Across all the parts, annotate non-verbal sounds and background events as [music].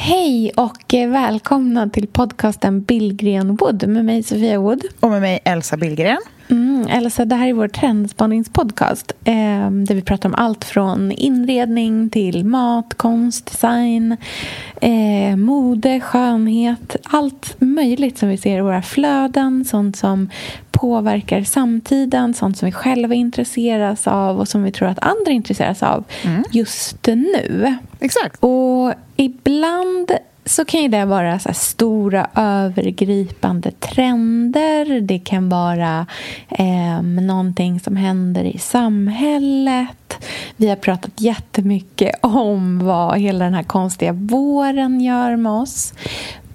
Hej och välkomna till podcasten Billgren Wood med mig Sofia Wood. Och med mig Elsa Billgren. Mm, Elsa, det här är vår trendspaningspodcast eh, där vi pratar om allt från inredning till mat, konst, design, eh, mode, skönhet. Allt möjligt som vi ser i våra flöden, sånt som påverkar samtiden, sånt som vi själva intresseras av och som vi tror att andra intresseras av mm. just nu. Exakt. Och ibland så kan ju det vara så stora övergripande trender. Det kan vara eh, någonting som händer i samhället. Vi har pratat jättemycket om vad hela den här konstiga våren gör med oss.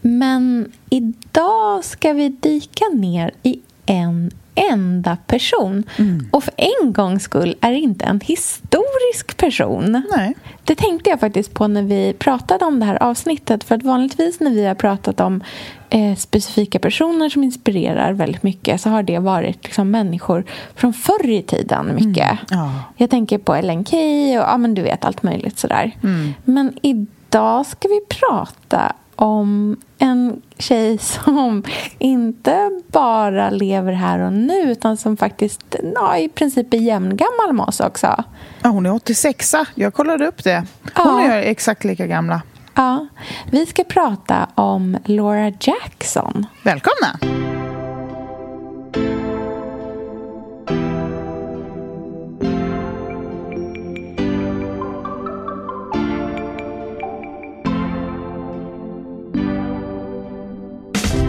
Men idag ska vi dyka ner i en enda person. Mm. Och för en gångs skull är det inte en historisk person. Nej. Det tänkte jag faktiskt på när vi pratade om det här avsnittet. För att vanligtvis när vi har pratat om eh, specifika personer som inspirerar väldigt mycket så har det varit liksom, människor från förr i tiden mycket. Mm. Ja. Jag tänker på Ellen Key och ja, men du vet allt möjligt sådär. Mm. Men idag ska vi prata om en tjej [laughs] som inte bara lever här och nu utan som faktiskt ja, i princip är jämngammal med oss också. Ja, hon är 86 Jag kollade upp det. Hon ja. är exakt lika gamla. Ja. Vi ska prata om Laura Jackson. Välkomna!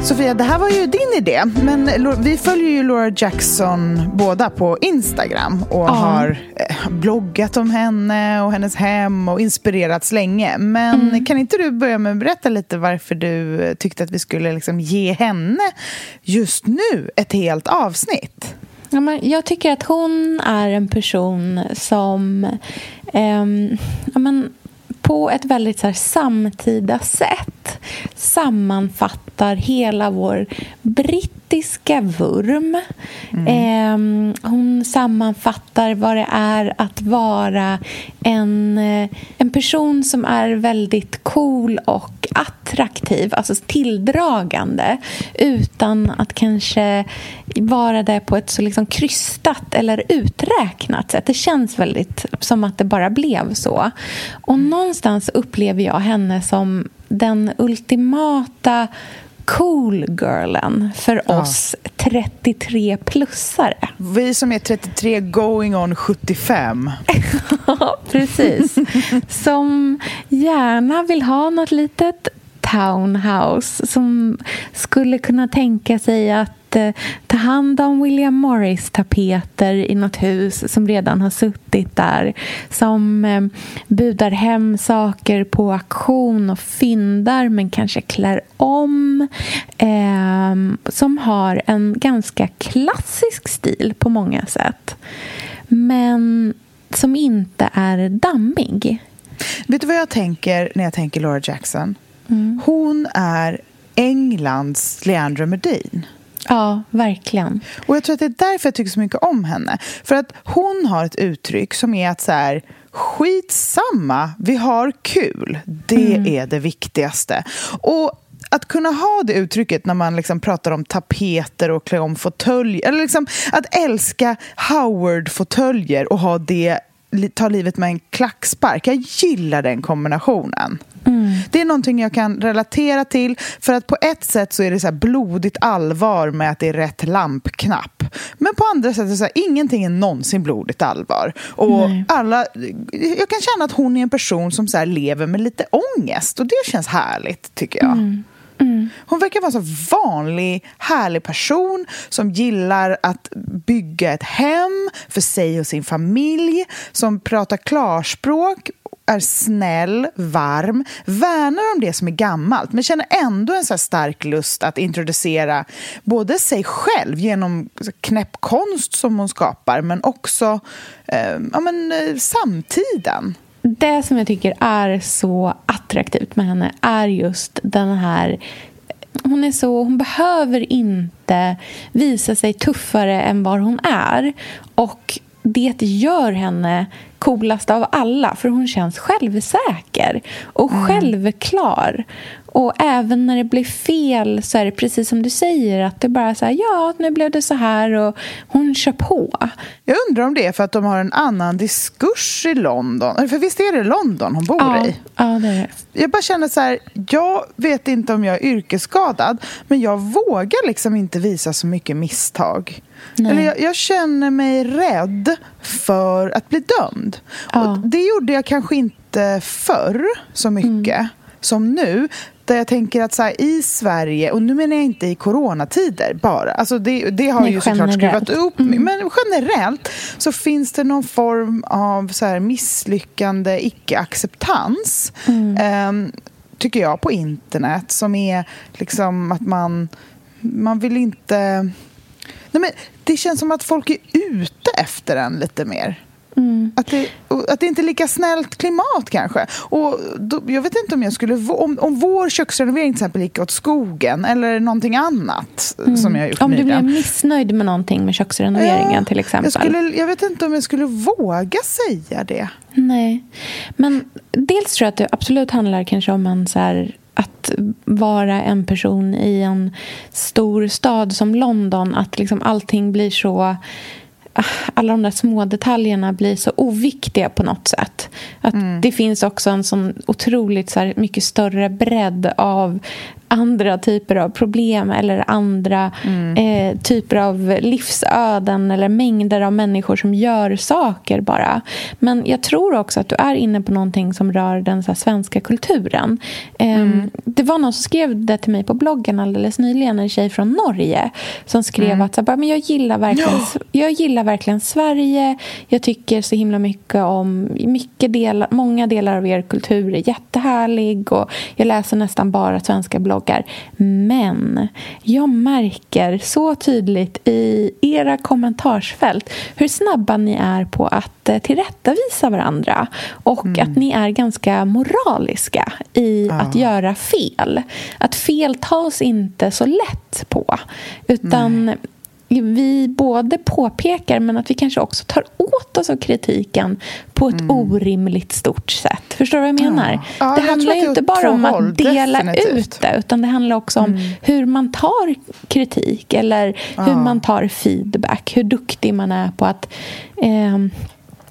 Sofia, det här var ju din idé. Men vi följer ju Laura Jackson båda på Instagram och ja. har eh, bloggat om henne och hennes hem och inspirerats länge. Men mm. kan inte du börja med att berätta lite varför du tyckte att vi skulle liksom ge henne just nu ett helt avsnitt? Ja, men jag tycker att hon är en person som... Eh, ja, men, på ett väldigt så här, samtida sätt. Sammanfattar hela vår brittiska vurm. Mm. Eh, hon sammanfattar vad det är att vara en, eh, en person som är väldigt cool och attraktiv, alltså tilldragande utan att kanske vara det på ett så liksom krystat eller uträknat sätt. Det känns väldigt som att det bara blev så. Och någonstans upplever jag henne som den ultimata cool girlen för ja. oss 33-plussare. Vi som är 33 going on 75. [laughs] ja, precis. som gärna vill ha något litet townhouse som skulle kunna tänka sig att ta hand om William Morris-tapeter i något hus som redan har suttit där. Som eh, budar hem saker på auktion och fyndar men kanske klär om. Eh, som har en ganska klassisk stil på många sätt. Men som inte är dammig. Vet du vad jag tänker när jag tänker Laura Jackson? Mm. Hon är Englands Leandra Medin. Ja, verkligen. Och jag tror att det är därför jag tycker så mycket om henne. För att hon har ett uttryck som är att så här, skitsamma, vi har kul. Det mm. är det viktigaste. Och att kunna ha det uttrycket när man liksom pratar om tapeter och klä om fåtöljer. Eller liksom att älska Howard-fåtöljer och ha det, ta livet med en klackspark. Jag gillar den kombinationen. Mm. Det är någonting jag kan relatera till för att på ett sätt så är det så blodigt allvar med att det är rätt lampknapp Men på andra sätt, så här, ingenting är någonsin blodigt allvar. Och alla, jag kan känna att hon är en person som så lever med lite ångest och det känns härligt tycker jag. Mm. Mm. Hon verkar vara en så vanlig, härlig person som gillar att bygga ett hem för sig och sin familj, som pratar klarspråk är snäll, varm, värnar om det som är gammalt men känner ändå en så stark lust att introducera både sig själv genom knäpp konst som hon skapar men också eh, ja, men, eh, samtiden. Det som jag tycker är så attraktivt med henne är just den här hon är så, hon behöver inte visa sig tuffare än vad hon är. Och det gör henne coolast av alla för hon känns självsäker och mm. självklar. Och även när det blir fel så är det precis som du säger att det bara så här, ja, nu blev det så här och hon kör på. Jag undrar om det är för att de har en annan diskurs i London. För visst är det London hon bor ja, i? Ja, det är det. Jag bara känner så här, jag vet inte om jag är yrkesskadad men jag vågar liksom inte visa så mycket misstag. Eller jag, jag, känner mig rädd för att bli dömd. Ja. Och det gjorde jag kanske inte förr så mycket mm. som nu. Där jag tänker att så här, i Sverige, och nu menar jag inte i coronatider bara, alltså det, det har Nej, ju såklart skruvat upp, mm. men generellt så finns det någon form av så här, misslyckande, icke-acceptans, mm. eh, tycker jag, på internet som är liksom att man, man vill inte Nej, men det känns som att folk är ute efter en lite mer. Mm. Att, det, att det inte är lika snällt klimat kanske. Och då, jag vet inte om jag skulle... Om, om vår köksrenovering till exempel gick åt skogen eller någonting annat mm. som jag gjort Om du blev missnöjd med någonting med köksrenoveringen ja, till exempel. Jag, skulle, jag vet inte om jag skulle våga säga det. Nej. Men dels tror jag att det absolut handlar kanske om en så här att vara en person i en stor stad som London, att liksom allting blir så alla de där små detaljerna blir så oviktiga på något sätt. Att mm. Det finns också en sån otroligt så här, mycket större bredd av andra typer av problem eller andra mm. eh, typer av livsöden eller mängder av människor som gör saker bara. Men jag tror också att du är inne på någonting som rör den så svenska kulturen. Eh, mm. Det var någon som skrev det till mig på bloggen alldeles nyligen, en tjej från Norge som skrev mm. att så bara, men jag, gillar verkligen, ja. jag gillar verkligen Sverige. Jag tycker så himla mycket om mycket delar, många delar av er kultur är jättehärlig och jag läser nästan bara svenska bloggar bloggar. Men jag märker så tydligt i era kommentarsfält hur snabba ni är på att eh, tillrättavisa varandra och mm. att ni är ganska moraliska i ah. att göra fel. Att fel tas inte så lätt på. Utan Nej vi både påpekar men att vi kanske också tar åt oss av kritiken på ett mm. orimligt stort sätt. Förstår du vad jag menar? Ja. Ja, det handlar ju inte bara om att dela definitivt. ut det utan det handlar också om mm. hur man tar kritik eller ja. hur man tar feedback. Hur duktig man är på att eh,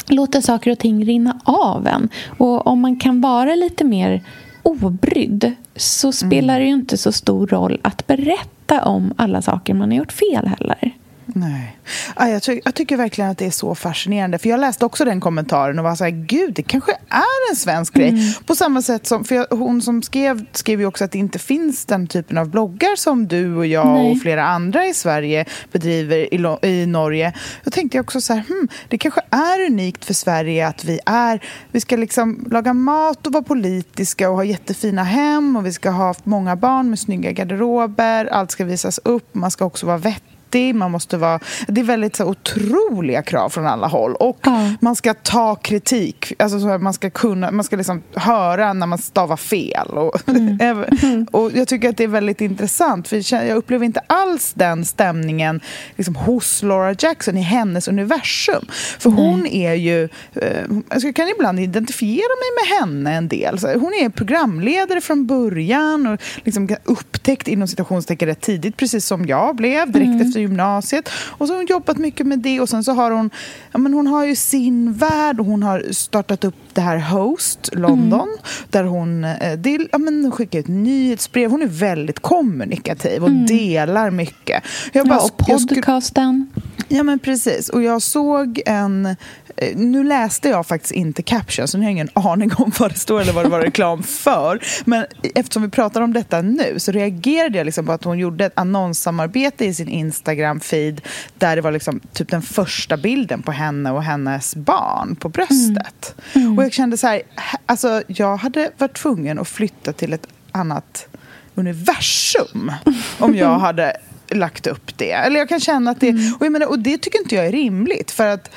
låta saker och ting rinna av en. Och om man kan vara lite mer obrydd så spelar mm. det ju inte så stor roll att berätta om alla saker man har gjort fel heller. Nej. Jag, ty jag, tycker verkligen att det är så fascinerande. För Jag läste också den kommentaren och var så här, gud, det kanske är en svensk grej. Mm. På samma sätt som, för jag, hon som skrev skrev ju också att det inte finns den typen av bloggar som du och jag Nej. och flera andra i Sverige bedriver i, i Norge. Då tänkte jag också så här, hmm, det kanske är unikt för Sverige att vi är, vi ska liksom laga mat och vara politiska och ha jättefina hem och vi ska ha många barn med snygga garderober, allt ska visas upp, man ska också vara vettig vettig, man måste vara... Det är väldigt så, otroliga krav från alla håll. Och ja. man ska ta kritik. Alltså, så man ska kunna, man ska liksom höra när man stavar fel. Och, mm. [laughs] och jag tycker att det är väldigt intressant, för jag upplever inte alls den stämningen liksom, hos Laura Jackson i hennes universum. För Nej. hon är ju... Eh, jag kan ibland identifiera mig med henne en del. Så hon är programledare från början och liksom upptäckt inom citationstecken rätt tidigt, precis som jag blev direkt mm. efter gymnasiet. Och så har hon jobbat mycket med det och sen så har hon, ja, men hon har ju sin värld och hon har startat upp det här Host London mm. där hon eh, del, ja, men skickar ut nyhetsbrev. Hon är väldigt kommunikativ och mm. delar mycket. Jag bara, ja, och podcasten. Ja, men precis. Och jag såg en... eh, Nu läste jag faktiskt inte caption, så nu har jag ingen [laughs] aning om vad det står eller vad det var reklam för. Men eftersom vi pratar om detta nu så reagerade jag liksom på att hon gjorde ett annonssamarbete i sin Instagram-feed där det var liksom typ den första bilden på henne och hennes barn på bröstet. Och jag kände så här, alltså jag hade varit tvungen att flytta till ett annat universum om jag [laughs] hade lagt upp det. Eller jag kan känna att det... Och, jag menar, och det tycker inte jag är rimligt. För att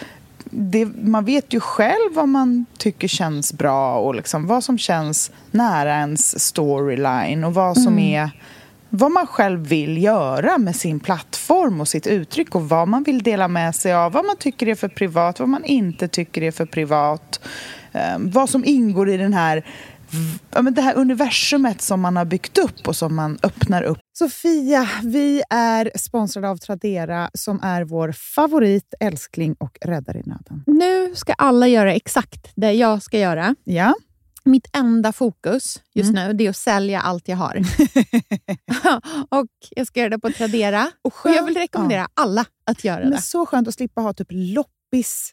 det, man vet ju själv vad man tycker känns bra och liksom vad som känns nära ens storyline och vad som är vad man själv vill göra med sin plattform och sitt uttryck och vad man vill dela med sig av, vad man tycker är för privat, vad man inte tycker är för privat. Eh, vad som ingår i den här, ja, men det här universumet som man har byggt upp och som man öppnar upp. Sofia, vi är sponsrade av Tradera som är vår favorit, älskling och räddare i nöden. Nu ska alla göra exakt det jag ska göra. Ja, Mitt enda fokus just nu det är att sälja allt jag har. [laughs] och Jag ska göra det på Tradera. Och Och jag vill rekommendera alla att göra men det. så skönt att slippa ha typ loppis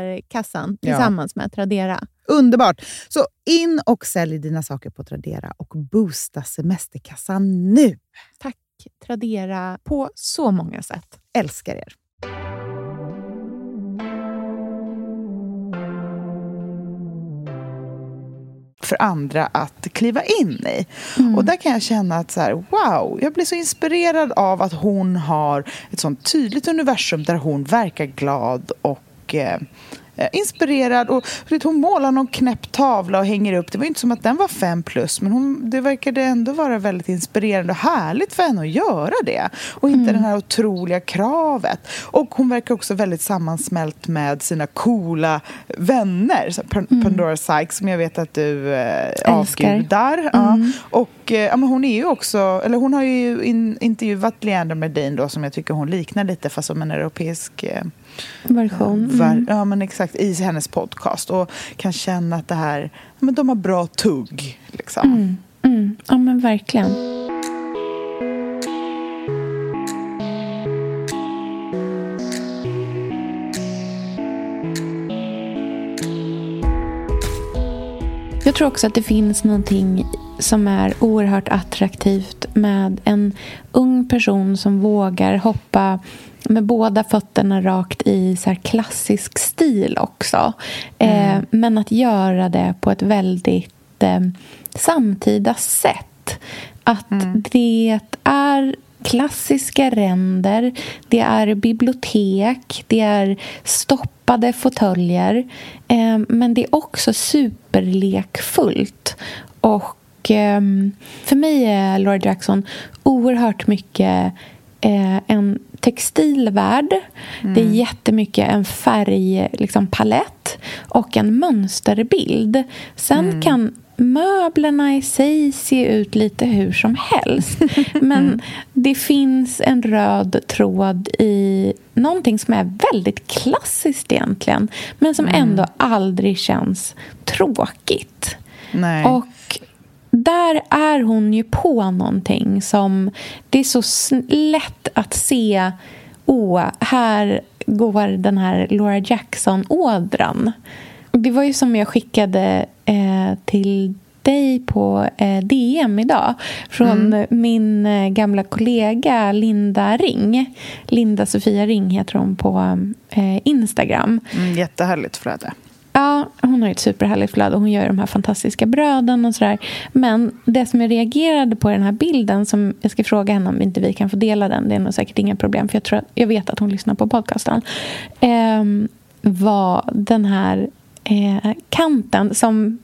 semesterkassan Ja. tillsammans med Tradera. Underbart! Så in och sälj dina saker på Tradera och boosta semesterkassan nu. Tack Tradera på så många sätt. Älskar er! för andra att kliva in i. Och där kan jag känna att så här, wow, jag blir så inspirerad av att hon har ett sånt tydligt universum där hon verkar glad och eh, eh, inspirerad. Och vet, hon målar någon knäpp tavla och hänger upp. Det var inte som att den var fem plus, men hon, det verkade ändå vara väldigt inspirerande och härligt för henne att göra det. Och inte det här otroliga kravet. Och hon verkar också väldigt sammansmält med sina coola vänner. Så Pan- Pandora Sykes, som jag vet att du eh, avgudar. Ja. Och eh, ja, men hon är ju också, eller hon har ju in, intervjuat Leander Medin då, som jag tycker hon liknar lite, fast som en europeisk eh, Version. Ver- Ja, men exakt. I hennes podcast. Och kan känna att det här, men de har bra tugg. Liksom. Mm. Ja, men verkligen. Tror också att det finns någonting som är oerhört attraktivt med en ung person som vågar hoppa med båda fötterna rakt i så här klassisk stil också. Eh, men att göra det på ett väldigt eh, samtida sätt. Att det är klassiska ränder, det är bibliotek, det är stoppade fåtöljer. Eh, men det är också superlekfullt. Och eh, för mig är Laura Jackson oerhört mycket eh, en textilvärld. Det är jättemycket en färgpalett liksom, och en mönsterbild. Sen kan möblerna i sig se ut lite hur som helst. [laughs] Men det finns en röd tråd i någonting som är väldigt klassiskt egentligen men som ändå aldrig känns tråkigt. Nej. Och där är hon ju på någonting som... Det är så lätt att se... Åh, här går den här Laura Jackson-ådran. Det var ju som jag skickade eh, till dig på eh, DM idag från mm. min eh, gamla kollega Linda Ring. Linda Sofia Ring heter hon på eh, Instagram. Mm, jättehärligt flöde. Ja, hon har ett superhärligt flöde och hon gör de här fantastiska bröden och sådär. Men det som jag reagerade på i den här bilden som jag ska fråga henne om inte vi kan få dela den. Det är nog säkert inga problem för jag, tror att, jag vet att hon lyssnar på podcasten. Eh, var den här eh, kanten som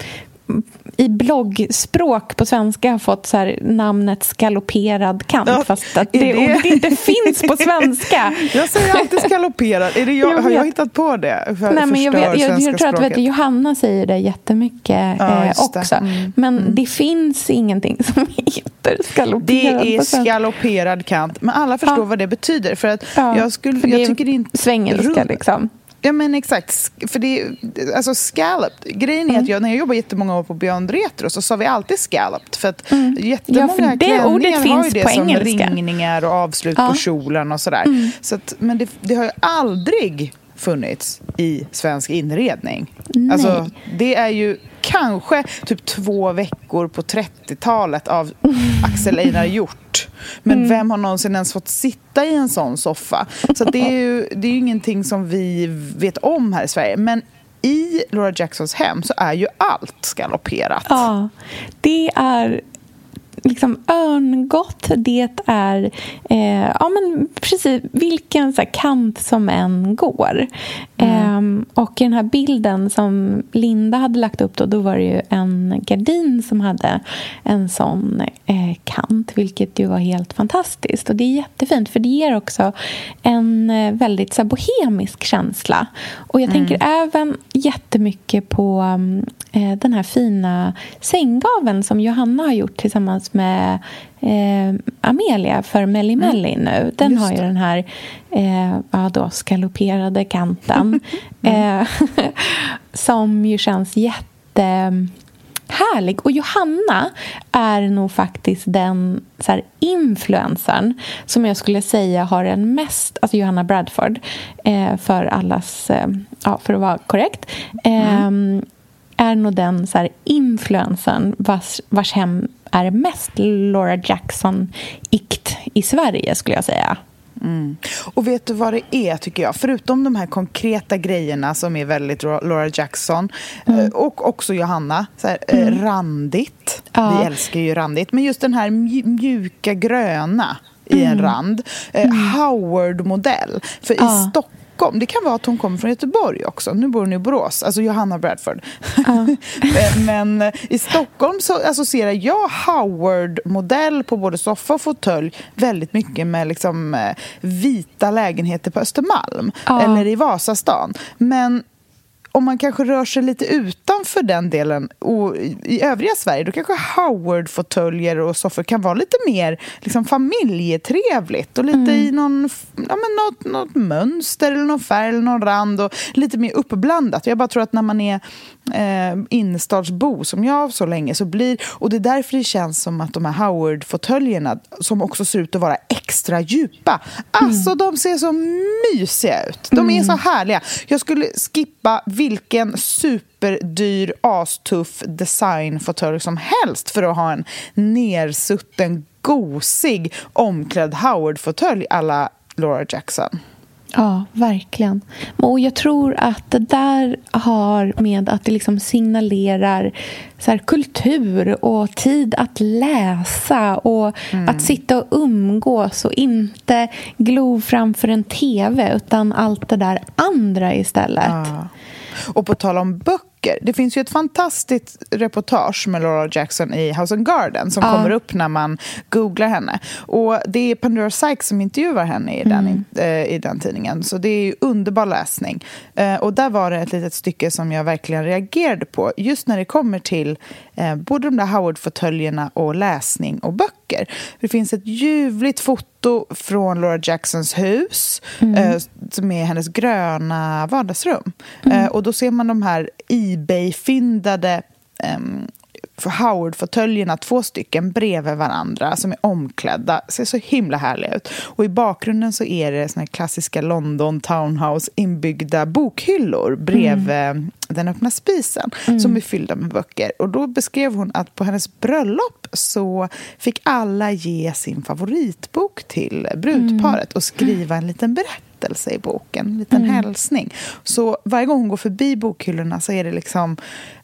i bloggspråk på svenska har fått så namnet skaloperad kant ja, fast att det, det? ordet inte finns på svenska. [laughs] Jag säger alltid skaloperad. Är det jag, jag har jag hittat på det? För Nej, men jag, vet, jag, jag tror att vet, Johanna säger det jättemycket ja, eh, också. Det. Mm. Men mm. det finns ingenting som [laughs] heter skaloperad Det är skaloperad kant. Men alla förstår ja. vad det betyder. För att jag, skulle, jag tycker inte... Svengelska liksom. Ja men exakt, för det alltså scalloped. Grejen är mm. att jag, när jag jobbade jättemånga år på Beyond Retro så sa vi alltid scalloped för att mm. jättemånga ja, för det ordet finns det på som engelska. ringningar och avslut ja. på kjolen och sådär. Mm. Så att, men det, det har ju aldrig funnits i svensk inredning. Nej. Alltså, det är ju kanske typ två veckor på 30-talet av [laughs] Axel Einar Hjort. Men mm. vem har någonsin ens fått sitta i en sån soffa? Så det är ju det är ju ingenting som vi vet om här i Sverige. Men i Laura Jacksons hem så är ju allt skalopperat. Ja, det är liksom örngott, det är eh, ja, men precis vilken så här, kant som än går. Mm. Eh, och i den här bilden som Linda hade lagt upp då, då var det ju en gardin som hade en sån eh, kant, vilket ju var helt fantastiskt. Och det är jättefint, för det ger också en eh, väldigt så här, bohemisk känsla. Och jag mm. tänker även jättemycket på eh, den här fina sänggaveln som Johanna har gjort tillsammans med eh, Amelia för Melli. Melli mm. nu. Den har ju den här eh, ja, då, skaloperade kanten mm. eh, [laughs] som ju känns jätte härlig. Och Johanna är nog faktiskt den så här, influencern som jag skulle säga har den mest... Alltså Johanna Bradford, eh, för allas... Eh, ja, för att vara korrekt. Eh, mm. är nog den så här, influencern vars, vars hem är mest Laura Jackson-ikt i Sverige, skulle jag säga. Mm. Och vet du vad det är, tycker jag? Förutom de här konkreta grejerna som är väldigt Laura Jackson mm. Eh, och också Johanna, så här, eh, mm. randigt. Ja. Vi älskar ju randigt. Men just den här mjuka gröna i en mm. rand. Eh, mm. Howard-modell. För i Stockholm Stockholm. Det kan vara att hon kommer från Göteborg också. Nu bor hon i Borås, alltså Johanna Bradford. Uh. [laughs] men, men, i Stockholm så associerar jag Howard-modell på både soffa och fåtölj väldigt mycket med liksom, eh, vita lägenheter på Östermalm uh. eller i Vasastan. Men om man kanske rör sig lite utanför den delen och i övriga Sverige då kanske Howard-fåtöljer och soffor kan vara lite mer liksom, familjetrevligt och lite mm. i någon, ja, men något, något mönster eller någon färg eller någon rand och lite mer uppblandat. Jag bara tror att när man är eh, innerstadsbo som jag så länge så blir, och det är därför det känns som att de här Howard-fåtöljerna som också ser ut att vara extra djupa, alltså mm. de ser så mysiga ut. De är så mm. härliga. Jag skulle skippa vilken superdyr, astuff designfåtölj som helst för att ha en nersutten, gosig, omklädd Howard-fåtölj alla Laura Jackson. Ja, verkligen. Och jag tror att det där har med att det liksom signalerar så här, kultur och tid att läsa och mm. att sitta och umgås och inte glo framför en tv utan allt det där andra istället. Ja. Och på tal om böcker, det finns ju ett fantastiskt reportage med Laura Jackson i House and Garden som ja. kommer upp när man googlar henne. Och det är Pandora Sykes som intervjuar henne i den, mm. Eh, i den tidningen. Så det är underbar läsning. Eh, och där var det ett litet stycke som jag verkligen reagerade på. Just när det kommer till eh, både de där Howard-fåtöljerna och läsning och böcker. Det finns ett ljuvligt foto från Laura Jacksons hus mm. eh, som är hennes gröna vardagsrum. Mm. Eh, och då ser man de här Ebay-fyndade eh, Howard-fåtöljerna, två stycken bredvid varandra som är omklädda. Ser så himla härliga ut. Och i bakgrunden så är det såna klassiska London Townhouse inbyggda bokhyllor bredvid mm. den öppna spisen mm. som är fyllda med böcker. Och då beskrev hon att på hennes bröllop så fick alla ge sin favoritbok till brudparet mm. och skriva en liten berättelse berättelse i boken, en liten mm. hälsning. Så varje gång hon går förbi bokhyllorna så är det liksom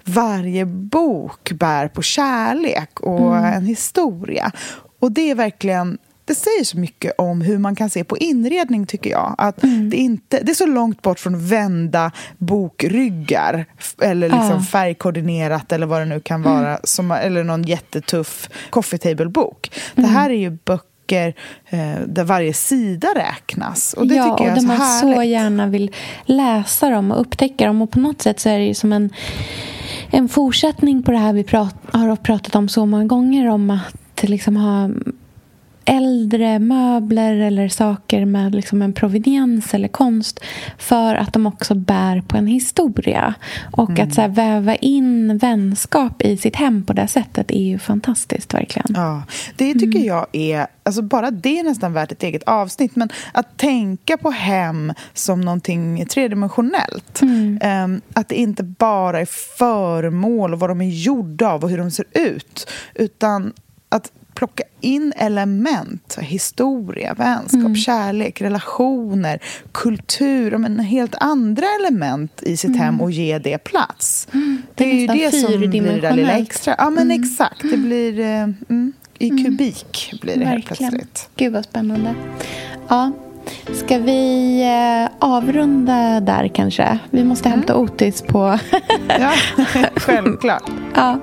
varje bok bär på kärlek och mm. en historia. Och det är verkligen det säger så mycket om hur man kan se på inredning, tycker jag. Att mm. det, inte, det är så långt bort från vända bokryggar eller liksom ah. färgkoordinerat eller vad det nu kan vara, mm. som, eller någon jättetuff coffee table-bok. Mm. Det här är ju böcker böcker eh, där varje sida räknas. Och det ja, tycker jag och där man härligt. så gärna vill läsa dem och upptäcka dem. Och på något sätt så är det ju som en, en fortsättning på det här vi prat, har pratat om så många gånger om att liksom ha äldre möbler eller saker med liksom en proveniens eller konst för att de också bär på en historia. Och mm. att så väva in vänskap i sitt hem på det sättet är ju fantastiskt, verkligen. Ja, det tycker mm. jag är... Alltså bara det är nästan värt ett eget avsnitt. Men att tänka på hem som någonting tredimensionellt. Mm. Um, att det inte bara är föremål och vad de är gjorda av och hur de ser ut. Utan att plocka in element, historia, vänskap, mm. kärlek, relationer, kultur, men helt andra element i sitt mm. hem och ge det plats. Mm. Det, det, är ju det som blir det där lilla extra. Ja, men mm. exakt. Det blir... Eh, mm, I mm. kubik blir det Verkligen. helt plötsligt. Gud, vad spännande. Ja, Ska vi eh, avrunda där kanske? Vi måste hämta Otis på... ja, [laughs] självklart. Ja,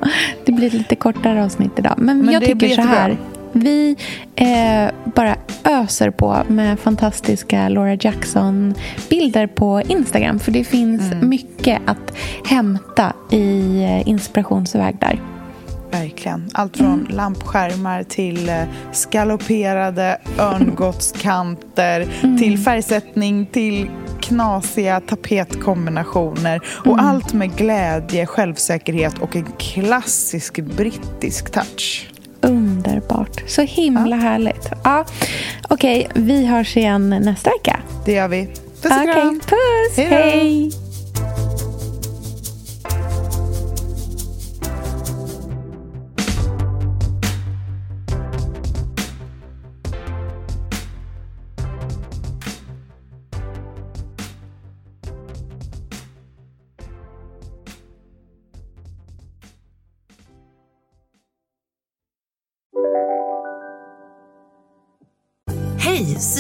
det blir lite kortare avsnitt idag. Men, Men jag tycker så här. Vi eh, bara öser på med fantastiska Laura Jackson-bilder på Instagram. För det finns mm. mycket att hämta i eh, inspirationsväg där. Verkligen. Allt från mm. lampskärmar till eh, skaloperade örngottskanter mm. till färgsättning till knasiga tapetkombinationer. Och mm. allt med glädje, självsäkerhet och en klassisk brittisk touch. Underbart. Så himla ja. härligt. Ja. Okej, okay, vi hörs igen nästa vecka. Det gör vi. Puss och kram. Okay, puss. Hejdå. Hej.